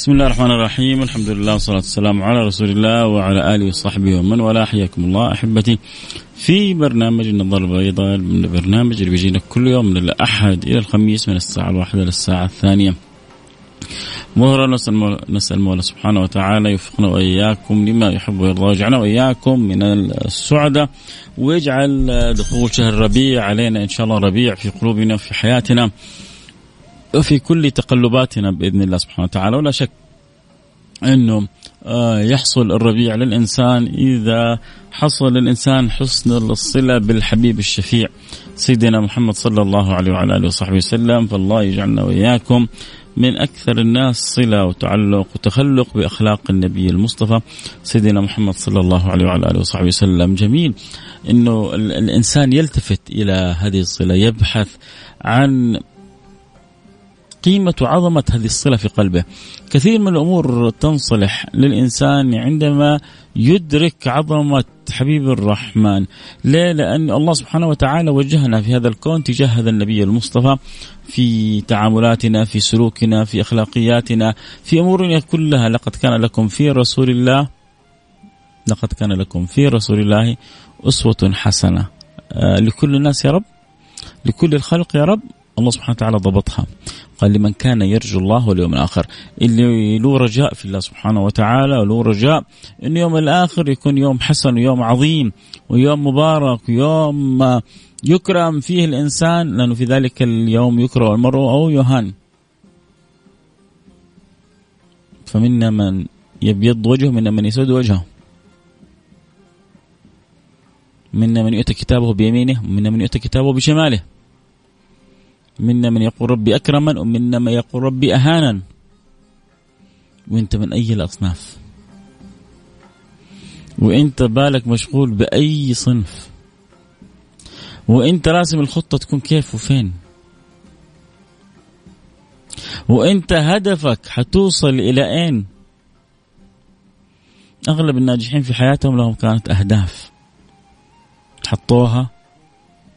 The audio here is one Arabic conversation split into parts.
بسم الله الرحمن الرحيم الحمد لله والصلاة والسلام على رسول الله وعلى آله وصحبه ومن والاه حياكم الله أحبتي في برنامج النظر البيضاء من البرنامج اللي بيجينا كل يوم من الأحد إلى الخميس من الساعة الواحدة للساعة الثانية ظهرا نسأل نسأل المولى سبحانه وتعالى يوفقنا وإياكم لما يحب ويرضى ويجعلنا وإياكم من السعداء ويجعل دخول شهر ربيع علينا إن شاء الله ربيع في قلوبنا وفي حياتنا وفي كل تقلباتنا بإذن الله سبحانه وتعالى ولا شك إنه آه، يحصل الربيع للإنسان إذا حصل الإنسان حسن الصلة بالحبيب الشفيع سيدنا محمد صلى الله عليه وعلى آله وصحبه وسلم. فالله يجعلنا وإياكم من أكثر الناس صلة وتعلق وتخلق بأخلاق النبي المصطفى سيدنا محمد صلى الله عليه وعلى آله وصحبه وسلم. جميل إنه الإنسان يلتفت إلى هذه الصلة يبحث عن قيمة وعظمة هذه الصلة في قلبه. كثير من الأمور تنصلح للإنسان عندما يدرك عظمة حبيب الرحمن. ليه؟ لأن الله سبحانه وتعالى وجهنا في هذا الكون تجاه هذا النبي المصطفى في تعاملاتنا في سلوكنا في أخلاقياتنا في أمورنا كلها. لقد كان لكم في رسول الله لقد كان لكم في رسول الله أسوة حسنة. آه لكل الناس يا رب لكل الخلق يا رب الله سبحانه وتعالى ضبطها. قال لمن كان يرجو الله واليوم الآخر. اللي له رجاء في الله سبحانه وتعالى وله رجاء أن يوم الآخر يكون يوم حسن ويوم عظيم ويوم مبارك ويوم يكرم فيه الإنسان لأنه في ذلك اليوم يكرم المرء أو يهان. فمنا من يبيض وجهه منا من يسود وجهه. منا من يؤتى كتابه بيمينه ومنا من يؤتى كتابه بشماله. منا من يقول ربي أكرما ومنا من يقول ربي أهانا وأنت من أي الأصناف؟ وأنت بالك مشغول بأي صنف؟ وأنت راسم الخطة تكون كيف وفين؟ وأنت هدفك حتوصل إلى أين؟ أغلب الناجحين في حياتهم لهم كانت أهداف. حطوها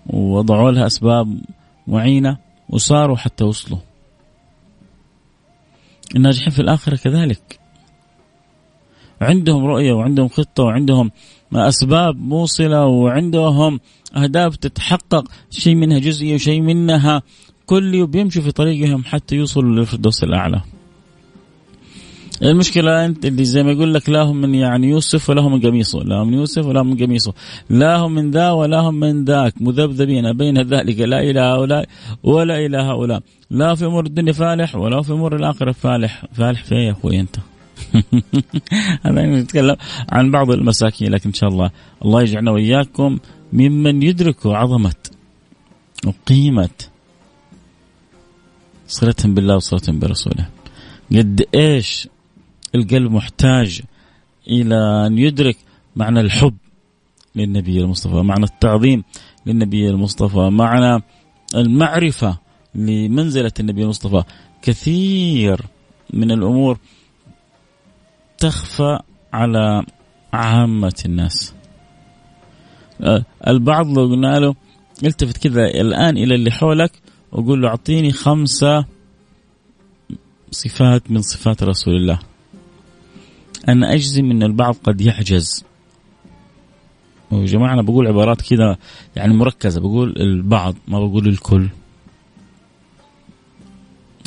ووضعوا لها أسباب معينة. وصاروا حتى وصلوا. الناجحين في الآخرة كذلك. عندهم رؤية وعندهم خطة وعندهم أسباب موصلة وعندهم أهداف تتحقق شيء منها جزئي وشيء منها كلي وبيمشوا في طريقهم حتى يوصلوا للفردوس الأعلى. المشكلة أنت اللي زي ما يقول لك لا هم من يعني يوسف ولا هم من قميصه. لا هم من يوسف ولا هم من قميصه. لا هم من ذا ولا هم من ذاك. مذبذبين بين ذلك. لا إله هؤلاء ولا إله هؤلاء. لا في أمور الدنيا فالح ولا في أمور الآخرة فالح. فالح في يا أخوي أنت. هذا نتكلم عن بعض المساكين لكن إن شاء الله الله يجعلنا وإياكم ممن يدركوا عظمة وقيمة صلتهم بالله وصلتهم برسوله. قد إيش القلب محتاج إلى أن يدرك معنى الحب للنبي المصطفى معنى التعظيم للنبي المصطفى معنى المعرفة لمنزلة النبي المصطفى. كثير من الأمور تخفى على عامة الناس. أه، البعض لو قلنا له التفت كذا الآن إلى اللي حولك وقول له أعطيني خمسة صفات من صفات رسول الله. أنا أجزم أن البعض قد يعجز. ويا جماعة أنا بقول عبارات كذا يعني مركزة. بقول البعض ما بقول الكل.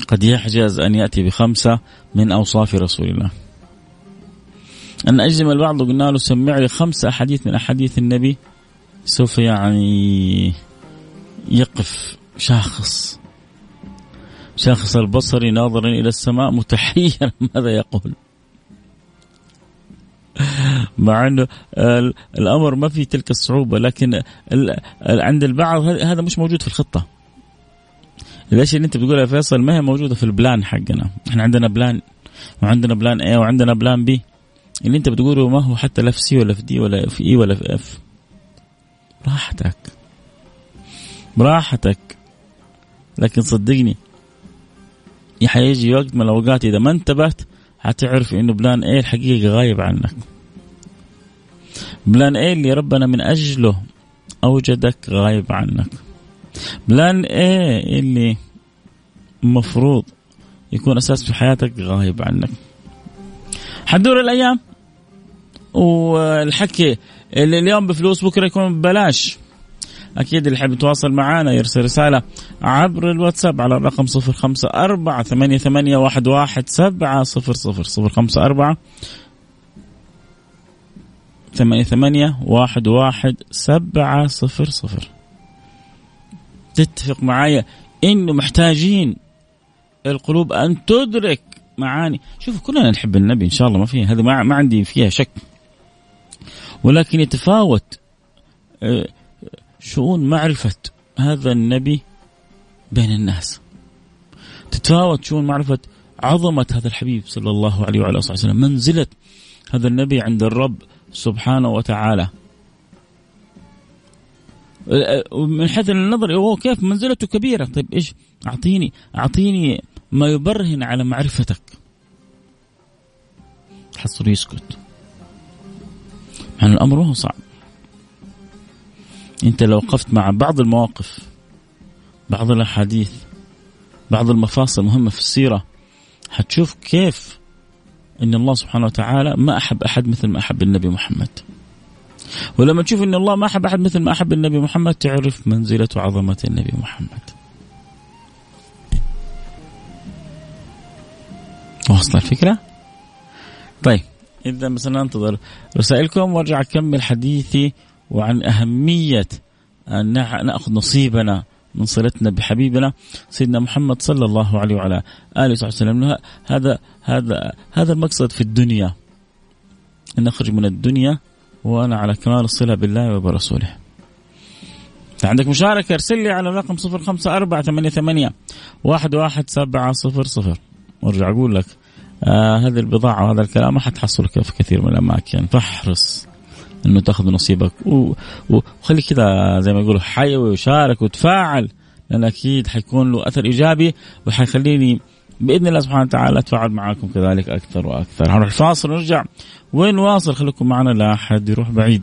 قد يحجز أن يأتي بخمسة من أوصاف رسول الله. أن أجزم البعض وقلنا له سمع لي خمس أحاديث من أحاديث النبي. سوف يعني يقف شاخص. شاخص البصر ناظرا إلى السماء متحيرا. ماذا يقول؟ مع إنه الأمر ما في تلك الصعوبة لكن عند البعض هذا مش موجود في الخطة. الاشياء اللي أنت بتقولها يا فيصل؟ ما هي موجودة في ال plan حقنا. إحنا عندنا plan وعندنا plan A وعندنا plan B اللي أنت بتقوله ما هو حتى لا في C ولا في D ولا في E ولا في F براحتك. براحتك. لكن صدقني حيجي وقت من الأوقات إذا ما انتبهت حتعرف إنه plan A الحقيقة غايب عنك. plan A اللي ربنا من أجله أوجدك غايب عنك. بلان إيه اللي مفروض يكون أساس في حياتك غايب عنك. حتدور الأيام. والحكي اللي اليوم بفلوس بكرة يكون ببلاش. أكيد اللي حاب يتواصل معنا يرسل رسالة عبر الواتساب على الرقم صفر خمسة أربعة ثمانية, ثمانية واحد, واحد سبعة صفر صفر صفر خمسة أربعة ثمانية ثمانية واحد واحد سبعة صفر صفر. تتفق معايا إنه محتاجين القلوب أن تدرك معاني. شوفوا كلنا نحب النبي إن شاء الله ما فيها هذا ما, ما عندي فيها شك. ولكن يتفاوت آه، شؤون معرفة هذا النبي بين الناس. تتفاوت شؤون معرفة عظمة هذا الحبيب صلى الله عليه وعلى آله وسلم. منزلة هذا النبي عند الرب سبحانه وتعالى. من حيث النظر هو كيف منزلته كبيرة؟ طيب إيش؟ أعطيني أعطيني ما يبرهن على معرفتك. تحصل يسكت. يعني الأمر هو صعب. انت لو وقفت مع بعض المواقف بعض الأحاديث بعض المفاصل المهمة في السيرة حتشوف كيف إن الله سبحانه وتعالى ما أحب أحد مثل ما أحب النبي محمد. ولما تشوف إن الله ما أحب أحد مثل ما أحب النبي محمد تعرف منزلة وعظمه النبي محمد. واصلة الفكرة؟ طيب إذا بس ننتظر رسائلكم وأرجع أكمل حديثي وعن أهمية أن نأخذ نصيبنا من صلتنا بحبيبنا سيدنا محمد صلى الله عليه وعلى آله وصحبه وسلم. هذا هذا هذا المقصد في الدنيا. أن نخرج من الدنيا وأنا على كمال الصلة بالله وبرسوله. عندك مشاركة؟ ارسل لي على الرقم صفر خمسة أربعة ثمانية ثمانية واحد واحد سبعة صفر صفر. وارجع أقول لك آه هذه البضاعة وهذا الكلام ما حتحصل في كثير من الأماكن. فاحرص. إنه تأخذ نصيبك. وخلي كذا زي ما يقولوا حيوي وشارك وتفاعل لأن أكيد حيكون له أثر إيجابي وحيخليني بإذن الله سبحانه وتعالى أتفاعل معاكم كذلك أكثر وأكثر. هنروح الفاصل ونرجع وين واصل؟ خليكم معنا لا أحد يروح بعيد.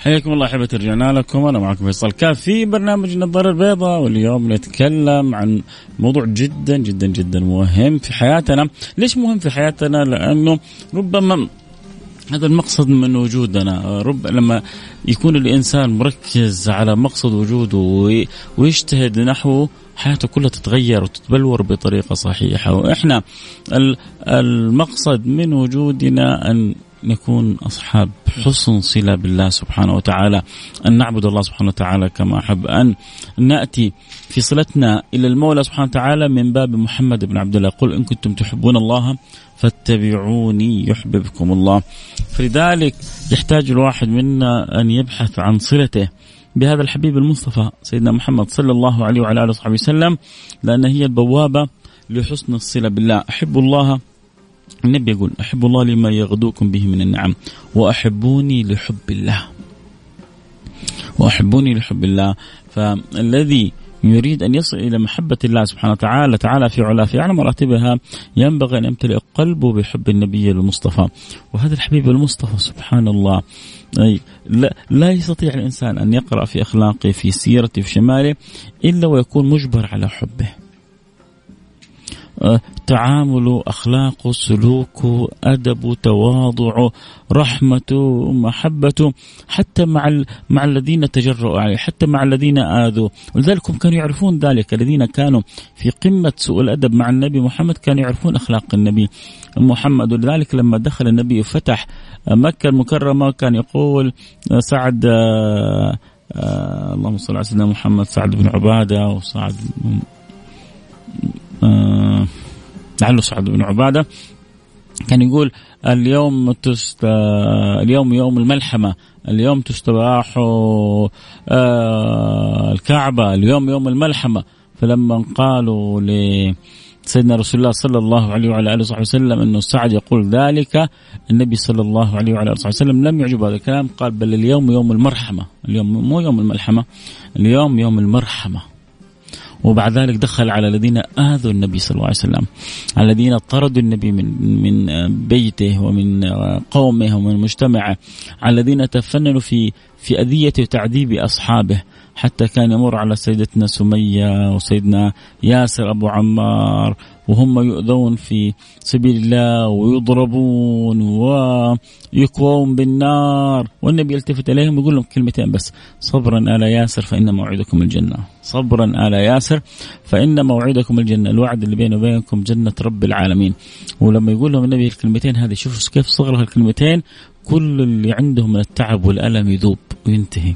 حياكم الله أحبتي رجعنا لكم. أنا معكم فيصل كاف في برنامج النظاره البيضاء واليوم نتكلم عن موضوع جدا جدا جدا مهم في حياتنا، ليش مهم في حياتنا؟ لأنه ربما هذا المقصد من وجودنا. رب لما يكون الإنسان مركز على مقصد وجوده ويجتهد نحوه حياته كلها تتغير وتتبلور بطريقة صحيحة. وإحنا المقصد من وجودنا أن نكون أصحاب حسن صلة بالله سبحانه وتعالى، أن نعبد الله سبحانه وتعالى كما أحب، أن نأتي في صلتنا إلى المولى سبحانه وتعالى من باب محمد بن عبد الله، قل إن كنتم تحبون الله فاتبعوني يحببكم الله. فلذلك يحتاج الواحد منا أن يبحث عن صلته بهذا الحبيب المصطفى سيدنا محمد صلى الله عليه وعلى آله وصحبه وسلم لأن هي البوابة لحسن الصلة بالله احب الله النبي يقول أحب الله لما يغدوكم به من النعم وأحبوني لحب الله. وأحبوني لحب الله. فالذي يريد أن يصل إلى محبة الله سبحانه وتعالى تعالى في علاه في أعلى مراتبها ينبغي أن يمتلئ قلبه بحب النبي المصطفى. وهذا الحبيب المصطفى سبحان الله. أي لا, لا يستطيع الإنسان أن يقرأ في أخلاقه في سيرته في شماله إلا ويكون مجبر على حبه. تعامله أخلاقه سلوكه أدبه تواضعه رحمته محبته حتى مع مع الذين تجرؤوا عليه حتى مع الذين آذوا. ولذلك هم كانوا يعرفون ذلك الذين كانوا في قمة سوء الأدب مع النبي محمد كانوا يعرفون أخلاق النبي محمد. ولذلك لما دخل النبي وفتح مكة المكرمة كان يقول سعد آه آه اللهم صل على سيدنا محمد سعد بن عبادة وسعد آه لعله سعد بن عبادة كان يقول اليوم تست اليوم يوم الملحمة اليوم تستباح آه الكعبة اليوم يوم الملحمة. فلما قالوا لسيدنا رسول الله صلى الله عليه وعلى آله وصحبه وسلم انه سعد يقول ذلك النبي صلى الله عليه وعلى آله وصحبه وسلم لم يعجب هذا الكلام قال بل اليوم يوم المرحمة اليوم مو يوم الملحمة اليوم يوم المرحمة. وبعد ذلك دخل على الذين آذوا النبي صلى الله عليه وسلم على الذين طردوا النبي من من بيته ومن قومه ومن مجتمعه على الذين تفننوا في في أذية وتعذيب أصحابه حتى كان يمر على سيدتنا سمية وسيدنا ياسر أبو عمار وهم يؤذون في سبيل الله ويضربون ويكوون بالنار. والنبي يلتفت إليهم ويقول لهم كلمتين بس صبرا آل ياسر فإن موعدكم الجنة. صبرا آل ياسر فإن موعدكم الجنة. الوعد اللي بيني وبينكم جنة رب العالمين. ولما يقول لهم النبي الكلمتين هذه شوفوا كيف صغر الكلمتين كل اللي عنده من التعب والألم يذوب. وينتهي.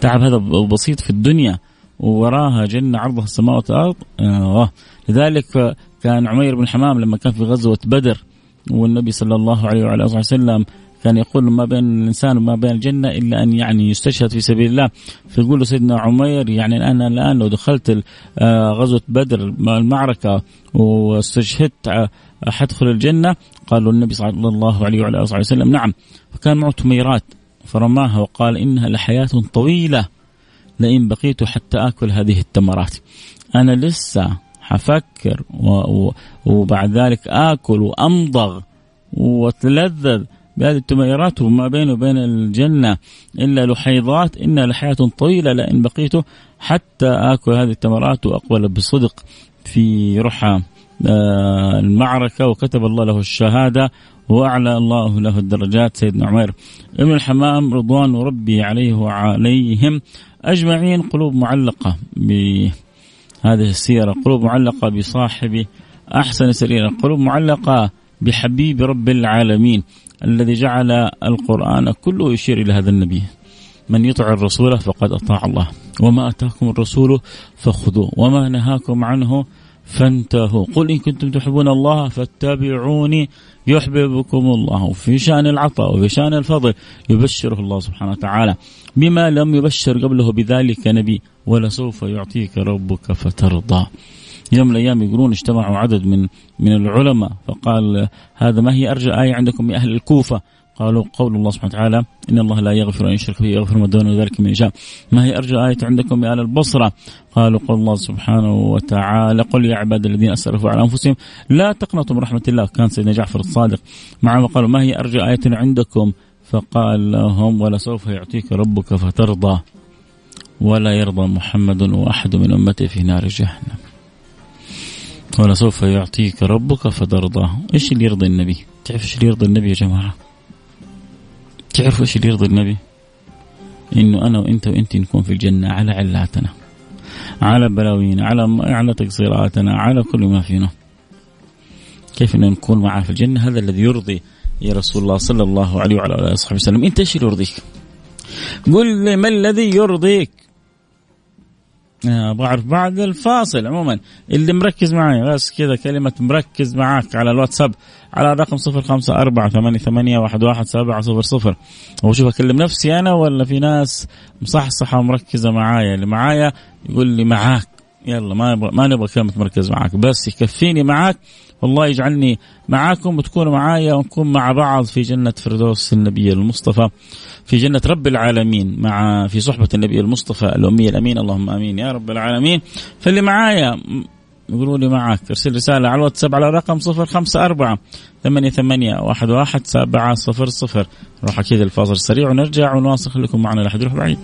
تعب هذا بسيط في الدنيا ووراها جنة عرضها السماوات والأرض. آه. لذلك كان عمير بن حمام لما كان في غزوة بدر والنبي صلى الله عليه وعلى آله وسلم كان يقول ما بين الإنسان وما بين الجنة إلا أن يعني يستشهد في سبيل الله. فيقول سيدنا عمير يعني أنا الآن لو دخلت آه، غزوة بدر المعركة واستشهدت آه، حدخل الجنة؟ قالوا النبي صلى الله عليه وعلى آله وسلم نعم. فكان معه تميرات. فرماها وقال إنها لحياة طويلة لئن بقيت حتى آكل هذه التمرات. أنا لسه حفكر وبعد ذلك آكل وأمضغ وأتلذذ بهذه التميرات وما بينه وبين الجنة إلا لحيضات. إنها لحياة طويلة لئن بقيت حتى آكل هذه التمرات وأقبل بصدق في رحى. المعركة وكتب الله له الشهادة وأعلى الله له الدرجات. سيدنا عمير ابن الحمام رضوان ربي عليه وعليهم أجمعين قلوب معلقة بهذه السيرة قلوب معلقة بصاحب أحسن سريرة قلوب معلقة بحبيب رب العالمين الذي جعل القرآن كله يشير إلى هذا النبي. من يطع الرسول فقد أطاع الله. وما أتاكم الرسول فخذوه. وما نهاكم عنه فانتهوا. قل إن كنتم تحبون الله فاتبعوني يحببكم الله. في شأن العطاء وفي شأن الفضل يبشره الله سبحانه وتعالى. بما لم يبشر قبله بذلك نبي ولسوف يعطيك ربك فترضى. يوم من الأيام يقولون اجتمعوا عدد من من العلماء فقال هذا ما هي أرجى آية عندكم يا أهل الكوفة؟ قالوا قول الله سبحانه وتعالى إن الله لا يغفر أن يشرك به يغفر ما دون ذلك من يشاء. ما هي ارجى آية عندكم يا أهل البصرة؟ قالوا قول الله سبحانه وتعالى قل يا عباد الذين أسرفوا على أنفسهم لا تقنطوا من رحمة الله. كان سيدنا جعفر الصادق معه قالوا ما هي ارجى آية عندكم؟ فقال لهم ولسوف يعطيك ربك فترضى ولا يرضى محمد وأحد من امته في نار جهنم. ولسوف يعطيك ربك فترضى. إيش اللي يرضي النبي؟ تعرف إيش اللي يرضي النبي يا جماعة؟ تعرفوا إيش اللي يرضي النبي؟ إنه أنا وإنت وإنت نكون في الجنة على علاتنا على بلاوينا على على تقصيراتنا على كل ما فينا. كيف إن نكون معه في الجنة؟ هذا الذي يرضي يا رسول الله صلى الله عليه وعلى آله وصحبه وسلم. إنت إيش اللي يرضيك؟ قل لي ما الذي يرضيك؟ أبغى أعرف بعد الفاصل عموما. اللي مركز معي بس كذا كلمة مركز معاك على الواتساب على الرقم صفر خمسة أربعة ثمانية, ثمانية واحد, واحد سبعة صفر صفر. وشوف أكلم نفسي أنا ولا في ناس مصحصحة ومركزة معايا؟ اللي معايا يقول لي معاك. يلا ما يبغى ما نبغى كلمة مركز معاك بس يكفيني معاك. والله يجعلني معاكم وتكونوا معايا ونكون مع بعض في جنة فردوس النبي المصطفى في جنة رب العالمين مع في صحبة النبي المصطفى الأمي الأمين. اللهم آمين. يا رب العالمين. فاللي معايا يقولوا لي معك أرسل رسالة على الواتساب على رقم صفر خمسة أربعة ثمانية ثمانية واحد واحد سبعة صفر صفر. نروح أكيد الفاصل السريع ونرجع ونواصل. خليكم معنا لا يروح بعيد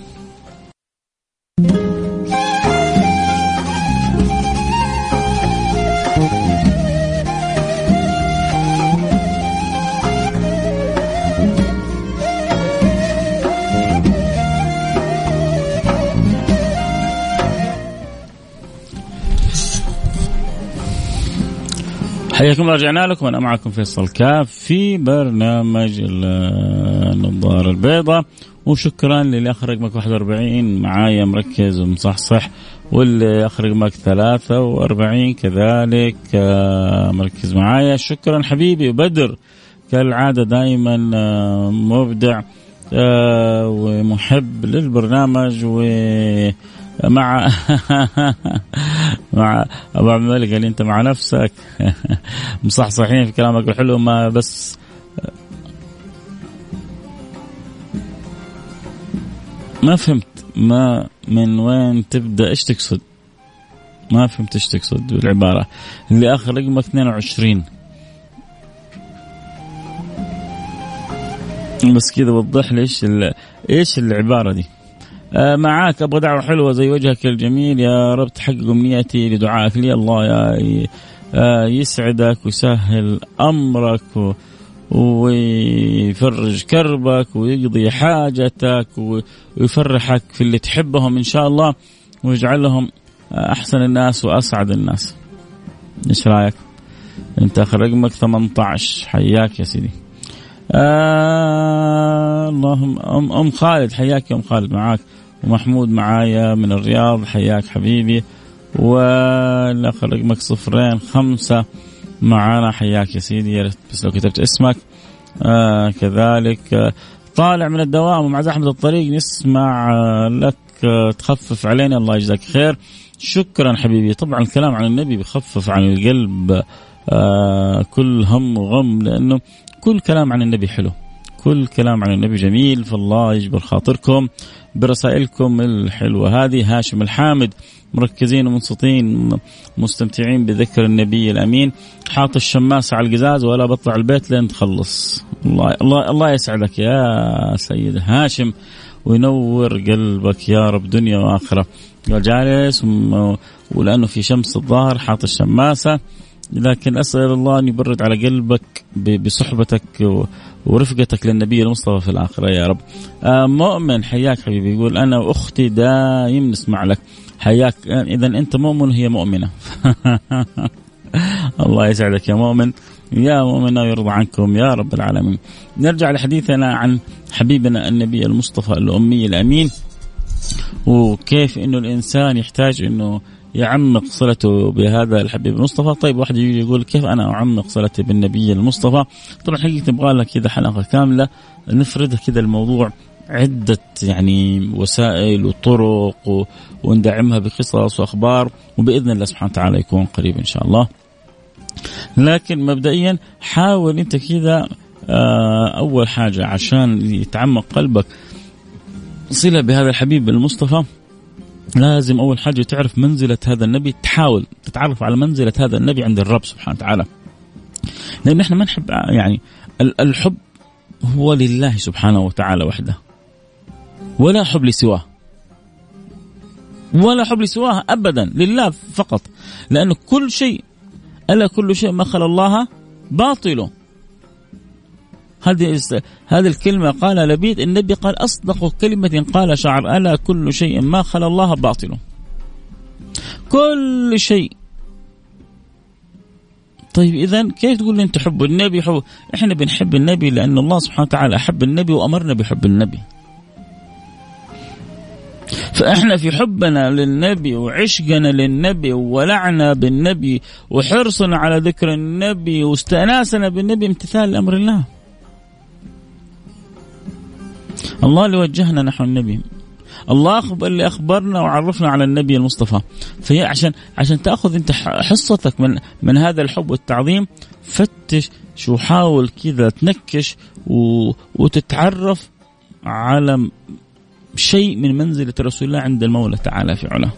حياكم رجعنا لكم. أنا معكم فيصل كاف في برنامج النظارة البيضاء. وشكرا للي اخر رقمك 41 معايا مركز ومصحصح واللي اخر رقمك 43 كذلك آه، مركز معايا. شكرا حبيبي بدر كالعادة دائما آه، مبدع آه، ومحب للبرنامج و مع مع أبو عبد الملك قال أنت مع نفسك؟ مصحصحين في كلامك الحلو ما بس. ما فهمت ما من وين تبدأ؟ إيش تقصد؟ ما فهمت إيش تقصد بالعبارة. اللي آخر رقمك 22 بس كذا وضح لي إيش إيش العبارة دي. معاك أبغى دعوة حلوة زي وجهك الجميل يا رب تحقق امنيتي لدعائك لي الله يا آه، يسعدك ويسهل أمرك ويفرج كربك ويقضي حاجتك ويفرحك في اللي تحبهم إن شاء الله ويجعلهم أحسن الناس وأسعد الناس. إيش رأيك؟ أنت آخر رقمك 18 حياك يا سيدي. آه اللهم ام أم خالد حياك يا أم خالد معاك ومحمود معايا من الرياض حياك حبيبي. والاخر رقمك صفرين خمسة معانا حياك يا سيدي يا ريت بس لو كتبت اسمك. آه كذلك آه طالع من الدوام ومع زحمة الطريق نسمع آه لك آه تخفف علينا. الله يجزاك خير. شكرا حبيبي. طبعا الكلام عن النبي بخفف عن القلب آه كل هم وغم لأنه كل كلام عن النبي حلو. كل كلام عن النبي جميل فالله يجبر خاطركم برسائلكم الحلوة. هذه هاشم الحامد مركزين ومنصتين مستمتعين بذكر النبي الأمين. حاط الشماسة على القزاز ولا بطلع البيت لين تخلص. الله الله الله يسعدك يا سيد هاشم وينور قلبك يا رب دنيا وآخرة. قال جالس ولأنه في شمس الظهر حاط الشماسة لكن أسأل الله أن يبرد على قلبك بصحبتك ورفقتك للنبي المصطفى في الآخرة يا رب. آه مؤمن حياك حبيبي يقول أنا وأختي دايم نسمع لك. حياك إذا أنت مؤمن هي مؤمنة. الله يسعدك يا مؤمن. يا مؤمن يرضى عنكم يا رب العالمين. نرجع لحديثنا عن حبيبنا النبي المصطفى الأمي الأمين. وكيف إنه الإنسان يحتاج إنه يعمق صلته بهذا الحبيب المصطفى. طيب واحد يجي يقول كيف أنا أعمق صلتي بالنبي المصطفى؟ طبعا حقيقة نبغى لك كذا حلقة كاملة نفرد كذا الموضوع عدة يعني وسائل وطرق و... وندعمها بقصص وأخبار وبإذن الله سبحانه وتعالى يكون قريب إن شاء الله. لكن مبدئيا حاول أنت كذا آه، أول حاجة عشان يتعمق قلبك صلة بهذا الحبيب المصطفى لازم أول حاجة تعرف منزلة هذا النبي تحاول تتعرف على منزلة هذا النبي عند الرب سبحانه وتعالى. لأن إحنا ما نحب يعني الحب هو لله سبحانه وتعالى وحده. ولا حب لسواه. ولا حب لسواه ابدا لله فقط. لأنه كل شيء ألا كل شيء ما خلا الله باطل. هذه هذه الكلمة قال لبيد النبي قال أصدق كلمة قال شعر ألا كل شيء ما خلا الله باطل. كل شيء. طيب إذا كيف تقول أنت تحب النبي؟ حب إحنا بنحب النبي لأن الله سبحانه وتعالى أحب النبي وأمرنا بحب النبي. فإحنا في حبنا للنبي وعشقنا للنبي وولعنا بالنبي وحرصنا على ذكر النبي واستئناسنا بالنبي امتثال لامر الله. الله اللي وجهنا نحو النبي. الله اللي أخبرنا وعرفنا على النبي المصطفى. فهي عشان عشان تأخذ أنت حصتك من من هذا الحب والتعظيم فتش شو حاول كذا تنكش و... وتتعرف على شيء من منزلة رسول الله عند المولى تعالى في علاه.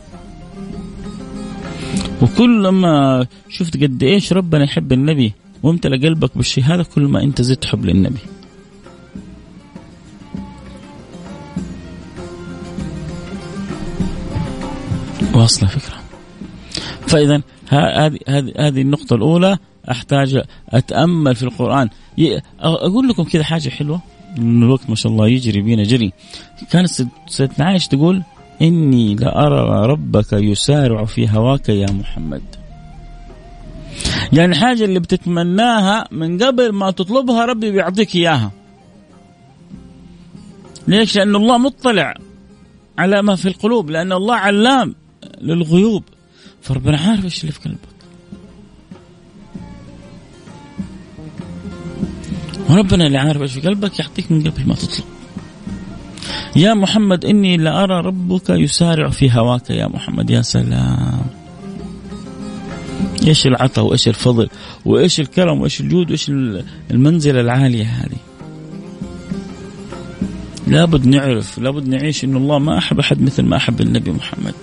وكلما شفت قد إيش ربنا يحب النبي وامتلأ قلبك بالشيء هذا كل ما أنت زدت حب للنبي. واصلة فكرة. فإذا هذه هذه النقطة الأولى أحتاج أتأمل في القرآن. أقول لكم كذا حاجة حلوة. الوقت ما شاء الله يجري بينا جري. كانت سيدنا عائشة تقول إني لأرى ربك يسارع في هواك يا محمد. يعني الحاجة اللي بتتمناها من قبل ما تطلبها ربي بيعطيك إياها. ليش؟ لأن الله مطلع على ما في القلوب لأن الله علام. للغيوب. فربنا عارف إيش اللي في قلبك. وربنا اللي عارف إيش في قلبك يعطيك من قبل ما تطلب يا محمد إني لارى ربك يسارع في هواك يا محمد يا سلام. إيش العطاء وإيش الفضل وإيش الكرم وإيش الجود وإيش المنزلة العالية هذه. لابد نعرف لابد نعيش إن الله ما أحب أحد مثل ما أحب النبي محمد.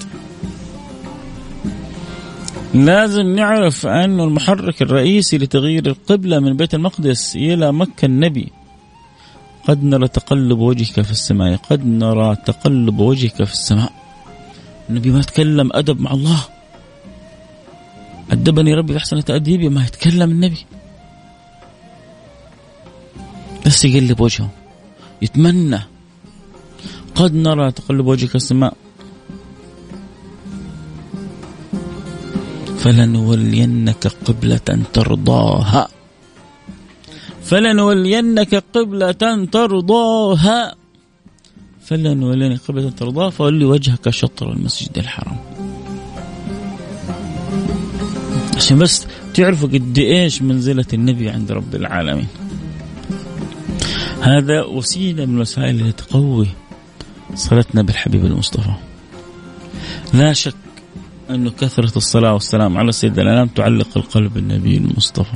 لازم نعرف أنه المحرك الرئيسي لتغيير القبلة من بيت المقدس إلى مكة النبي. قد نرى تقلب وجهك في السماء. قد نرى تقلب وجهك في السماء. النبي ما تكلم أدب مع الله. أدبني ربي أحسن تأديبي ما يتكلم النبي. بس يقلب وجهه. يتمنى. قد نرى تقلب وجهك السماء. فلنولينك قبلة ترضاها. فلنولينك قبلة ترضاها. فلنولينك قبلة ترضاها فولي وجهك شطر المسجد الحرام. عشان بس تعرفوا قد إيش منزلة النبي عند رب العالمين. هذا وسيلة من الوسائل اللي تقوي صلتنا بالحبيب المصطفى. لا شك أنه كثرة الصلاة والسلام على سيد الأنام تعلق القلب بالنبي المصطفى.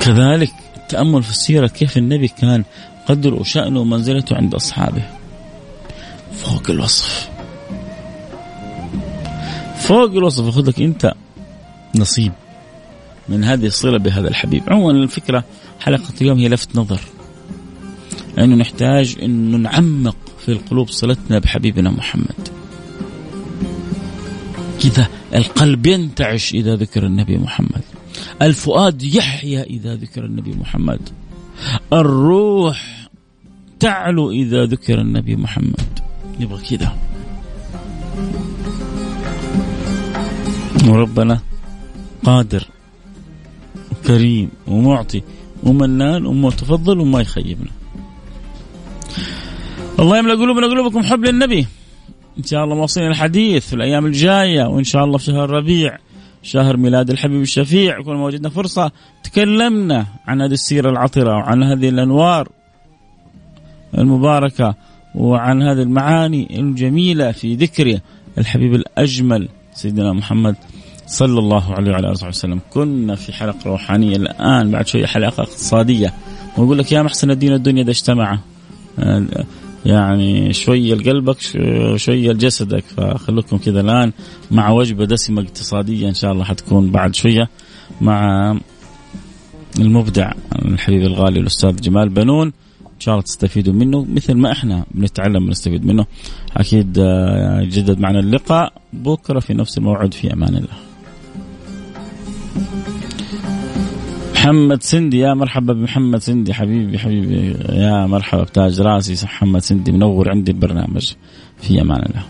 كذلك التأمل في السيرة كيف النبي كان قدره وشأنه ومنزلته عند أصحابه. فوق الوصف. فوق الوصف. ياخذ أنت نصيب من هذه الصلة بهذا الحبيب. عموما الفكرة حلقة اليوم هي لفت نظر. أنه نحتاج أنه نعمق في القلوب صلتنا بحبيبنا محمد. كذا القلب ينتعش إذا ذكر النبي محمد. الفؤاد يحيا إذا ذكر النبي محمد. الروح تعلو إذا ذكر النبي محمد. يبغى كذا وربنا قادر وكريم ومعطي ومنان ومتفضل وما يخيبنا. الله يملأ قلوبنا قلوبكم حب للنبي. إن شاء الله مواصلين الحديث في الأيام الجاية وإن شاء الله في شهر ربيع شهر ميلاد الحبيب الشفيع. كل ما وجدنا فرصة تكلمنا عن هذه السيرة العطرة وعن هذه الأنوار المباركة وعن هذه المعاني الجميلة في ذكر الحبيب الأجمل سيدنا محمد صلى الله عليه وعلى آله وسلم. كنا في حلقة روحانية الآن بعد شوية حلقة اقتصادية. ونقول لك يا محسن الدين الدنيا إذا اجتمع يعني شوية لقلبك شوية لجسدك. فخلوكم كذا الآن مع وجبة دسمة اقتصادية إن شاء الله حتكون بعد شوية مع المبدع الحبيب الغالي الأستاذ جمال بنون. إن شاء الله تستفيدوا منه مثل ما إحنا بنتعلم ونستفيد منه. أكيد يجدد معنا اللقاء. بكرة في نفس الموعد في أمان الله. محمد سندي يا مرحبا بمحمد سندي. حبيبي حبيبي يا مرحبا. بتاج راسي محمد سندي منور عندي البرنامج. في أمان الله.